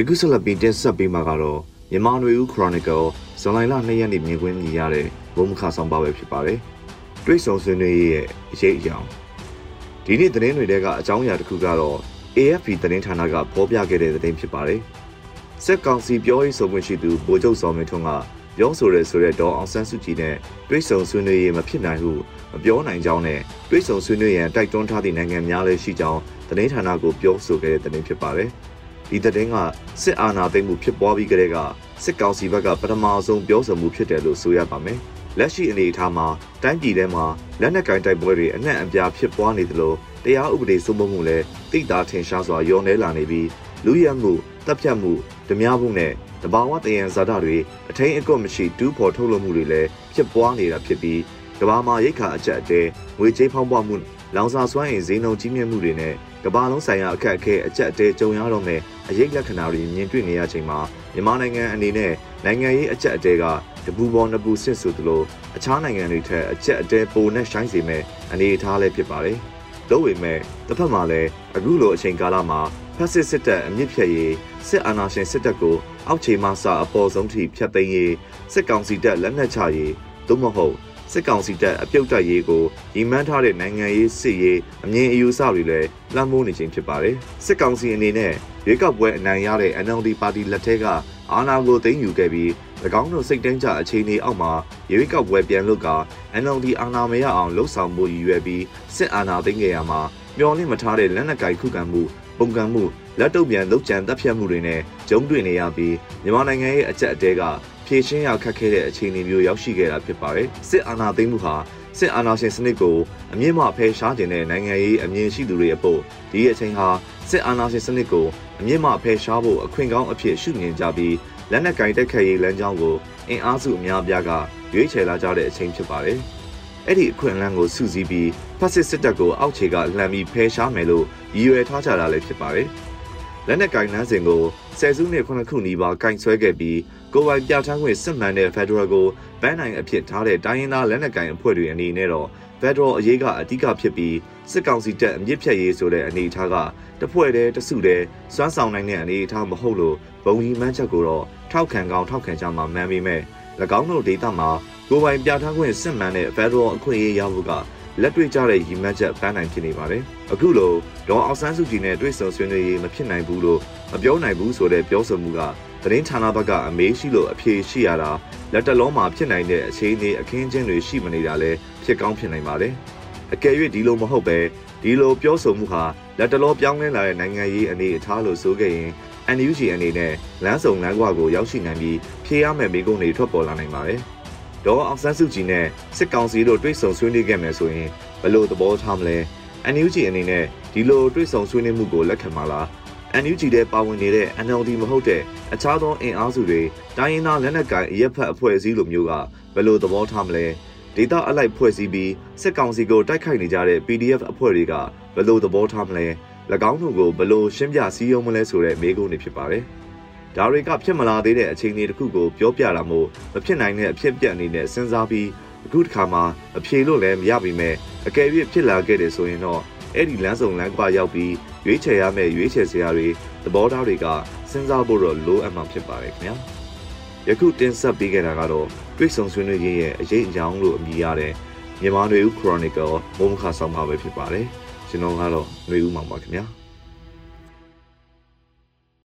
ယခုဆက်လက်ပြီးတင်ဆက်ပေးမှာကတော့မြန်မာနွေဦး Chronicle ဇွန်လလ2ရက်နေ့မြင်ကွင်းမြင်ရတဲ့ဘုံမခဆောင်ပါပဲဖြစ်ပါတယ်။တွိတ်ဆုံဆွေးနွေးရဲ့အရေးအယောင်ဒီနေ့သတင်းတွေထဲကအကြောင်းအရာတစ်ခုကတော့ AFP သတင်းဌာနကဖော်ပြခဲ့တဲ့သတင်းဖြစ်ပါတယ်။စက်ကောင်စီပြောရေးဆိုခွင့်ရှိသူဗိုလ်ချုပ်စောမင်းထွန်းကပြောဆိုရဲဆိုတဲ့ဒေါ်အောင်ဆန်းစုကြည်နဲ့တွိတ်ဆုံဆွေးနွေးရေးမဖြစ်နိုင်ဟုမပြောနိုင်ကြောင်းနဲ့တွိတ်ဆုံဆွေးနွေးရန်တိုက်တွန်းထားသည့်နိုင်ငံများလည်းရှိကြောင်းသတင်းဌာနကိုပြောဆိုခဲ့တဲ့သတင်းဖြစ်ပါတယ်။ ဒီသတင်းကစစ်အာဏာသိမ်းမှုဖြစ်ပွားပြီးကတည်းကစစ်ကောင်စီဘက်ကပထမဆုံးပြောဆိုမှုဖြစ်တယ်လို့ဆိုရပါမယ်။လက်ရှိအနေအထားမှာတိုင်းပြည်ထဲမှာလက်နက်ကင်တိုက်ပွဲတွေအနှံ့အပြားဖြစ်ပွားနေသလိုတရားဥပဒေစိုးမိုးမှုလည်းတိတ်တာထင်ရှားစွာညှော်နှဲလာနေပြီးလူရဲမှုတပ်ဖြတ်မှုဓမြမှုနဲ့တဘာဝတယံဇာတာတွေအထင်းအကွက်မရှိတူးဖော်ထုတ်လုပ်မှုတွေလည်းဖြစ်ပွားနေတာဖြစ်ပြီးကဘာမှာရိတ်ခါအကျက်အတဲငွေကြေးဖောင်းပွားမှုလောင်စာစွမ်းအင်ဈေးနှုန်းကြီးမြင့်မှုတွေနဲ့ ကမ္ဘာလုံးဆိုင်ရာအခက်အခဲအကျက်အတဲကြုံရတော့မယ်အရေးလက္ခဏာတွေမြင်တွေ့နေရချိန်မှာမြန်မာနိုင်ငံအနေနဲ့နိုင်ငံရေးအကျက်အတဲကတပူပေါ်နှစ်ပူဆင့်ဆိုသလိုအခြားနိုင်ငံတွေထက်အကျက်အတဲပိုနဲ့ရှိုင်းစေမဲ့အနေအထားလည်းဖြစ်ပါတယ်။လို့ဝေမဲ့တစ်ဖက်မှာလည်းအခုလိုအချိန်ကာလမှာဖက်စစ်စစ်တပ်အမြင့်ဖြတ်ရေးစစ်အာဏာရှင်စစ်တပ်ကိုအောက်ခြေမှစအပေါ်ဆုံးထိဖျက်သိမ်းရေးစစ်ကောင်စီတပ်လက်နက်ချရေးသို့မဟုတ် စစ်ကောင်စီတပ်အပြုတ်တက်ရေးကိုရီမန်းထားတဲ့နိုင်ငံရေးစစ်ရေးအမြင်အယူဆတွေလည်းလွှမ်းမိုးနေခြင်းဖြစ်ပါတယ်စစ်ကောင်စီအနေနဲ့ရွေးကောက်ပွဲအနိုင်ရတဲ့ NLD ပါတီလက်ထက်ကအာဏာကိုသိမ်းယူခဲ့ပြီး၎င်းတို့စိတ်တိုင်းကြအခြေအနေအောက်မှာရွေးကောက်ပွဲပြန်လုပ်က NLD အာဏာမရအောင်လှုပ်ဆောင်မှုရည်ရွယ်ပြီးစစ်အာဏာသိမ်းခဲ့ရမှာမျောလင့်မထားတဲ့လက်နက်ကိုင်ခုခံမှုပုံကံမှုလက်တုပ်ပြန်လုပ်ကြံတပ်ဖြတ်မှုတွေနဲ့ဂျုံတွေ့နေရပြီးမြန်မာနိုင်ငံရဲ့အကြက်အတဲက ဖြည့်ရှင်းရခက်ခဲတဲ့အခြေအနေမျိုးရောက်ရှိခဲ့တာဖြစ်ပါတယ်စစ်အာဏာသိမ်းမှုဟာစစ်အာဏာရှင်စနစ်ကိုအမြင့်မဖယ်ရှားခြင်းတဲ့နိုင်ငံရေးအမြင်ရှိသူတွေအဖို့ဒီအချိန်ဟာစစ်အာဏာရှင်စနစ်ကိုအမြင့်မဖယ်ရှားဖို့အခွင့်ကောင်းအဖြစ်ရှုမြင်ကြပြီးလက်နက်ကင်တက်ခတ်ရေးလမ်းကြောင်းကိုအင်အားစုအများပြားကရွေးချယ်လာကြတဲ့အချိန်ဖြစ်ပါတယ်အဲ့ဒီအခွင့်အလမ်းကိုစုစည်းပြီးဖက်စစ်စစ်တပ်ကိုအောက်ခြေကလှမ်းပြီးဖယ်ရှားမယ်လို့ရည်ရွယ်ထားကြတာလည်းဖြစ်ပါတယ် လက်နက်ကင်နှန်းစဉ်ကိုဆယ်စုနှစ်ခုနှစ်ခုနီးပါးကင်ဆွဲခဲ့ပြီးကိုပိုင်ပြဋ္ဌာန်းခွင့်စစ်မှန်တဲ့ Federal ကိုဘန်းနိုင်အဖြစ်ထားတဲ့တိုင်းရင်းသားလက်နက်ကိုင်အဖွဲ့တွေအနေနဲ့တော့ Federal အရေးကအဓိကဖြစ်ပြီးစစ်ကောင်စီတပ်အမြင့်ဖြတ်ရေးဆိုတဲ့အနေအထားကတဖွဲ့တည်းတစုတည်းစွမ်းဆောင်နိုင်တဲ့အနေအထားမဟုတ်လို့ဘုံကြီးမှန်းချက်ကိုတော့ထောက်ခံကောင်းထောက်ခံကြမှာမှန်ပေမဲ့၎င်းတို့ဒေသမှာကိုပိုင်ပြဋ္ဌာန်းခွင့်စစ်မှန်တဲ့ Federal အခွင့်အရေးရဖို့က လက်တွေ့ကျတဲ့ရည်မှန်းချက်ပန်းနိုင်ဖြစ်နေပါတယ်။အခုလိုဒေါ်အောင်ဆန်းစုကြည်နဲ့တွေ့ဆုံဆွေးနွေးရေးမဖြစ်နိုင်ဘူးလို့မပြောနိုင်ဘူးဆိုတဲ့ပြောဆိုမှုကသတင်းဌာနဘက်ကအမေးရှိလို့အဖြေရှိရတာလက်တလုံးမှာဖြစ်နိုင်တဲ့အခြေအနေအခင်းချင်းတွေရှိမနေတာလဲဖြစ်ကောင်းဖြစ်နိုင်ပါတယ်။အကယ်၍ဒီလိုမဟုတ်ပဲဒီလိုပြောဆိုမှုဟာလက်တလုံးပြောင်းလဲလာတဲ့နိုင်ငံရေးအနေအထားလို့ဆိုခဲ့ရင် NUG အနေနဲ့လမ်းစုံလမ်းကွာကိုရောက်ရှိနိုင်ပြီးဖြေရမယ့်မိကုံးတွေထွက်ပေါ်လာနိုင်ပါတယ်။ ဒေါ်အောင်ဆန်းစုကြည်နဲ့စစ်ကောင်စီတို့တွေ့ဆုံဆွေးနွေးခဲ့မယ်ဆိုရင်ဘယ်လိုသဘောထားမလဲ။ NUG အနေနဲ့ဒီလိုတွေ့ဆုံဆွေးနွေးမှုကိုလက်ခံမှာလား NUG တဲ့ပါဝင်နေတဲ့ NLD မဟုတ်တဲ့အခြားသောအင်အားစုတွေတိုင်းရင်းသားလက်နက်ကိုင်အရက်ဖက်အဖွဲ့အစည်းလိုမျိုးကဘယ်လိုသဘောထားမလဲဒေတာအလိုက်ဖွဲ့စည်းပြီးစစ်ကောင်စီကိုတိုက်ခိုက်နေကြတဲ့ PDF အဖွဲ့တွေကဘယ်လိုသဘောထားမလဲ၎င်းတို့ကိုဘယ်လိုရှင်းပြစည်းရုံးမလဲဆိုတဲ့မေးခွန်းတွေဖြစ်ပါတယ် ဒါတွေကဖြစ်မလာသေးတဲ့အခြေအနေတစ်ခုကိုပြောပြတာမို့မဖြစ်နိုင်တဲ့အဖြစ်ပြက်အနေနဲ့စဉ်းစားပြီးအခုတစ်ခါမှအဖြေလို့လည်းမရပါပဲအကယ်၍ဖြစ်လာခဲ့တယ်ဆိုရင်တော့အဲ့ဒီလမ်းစုံလမ်းကွာရောက်ပြီးရွေးချယ်ရမယ့်ရွေးချယ်စရာတွေသဘောထားတွေကစဉ်းစားဖို့တော့လိုအပ်မှာဖြစ်ပါတယ်ခင်ဗျာယခုတင်ဆက်ပေးခဲ့တာကတော့တွေ့ဆုံဆွေးနွေးရေးရဲ့အရေးအကြောင်းလို့အမည်ရတဲ့မြန်မာနွေဦး Chronicle ဘုံခါဆောင်ပါပဲဖြစ်ပါတယ်ကျွန်တော်ကတော့နွေဦးမှာပါခင်ဗျာ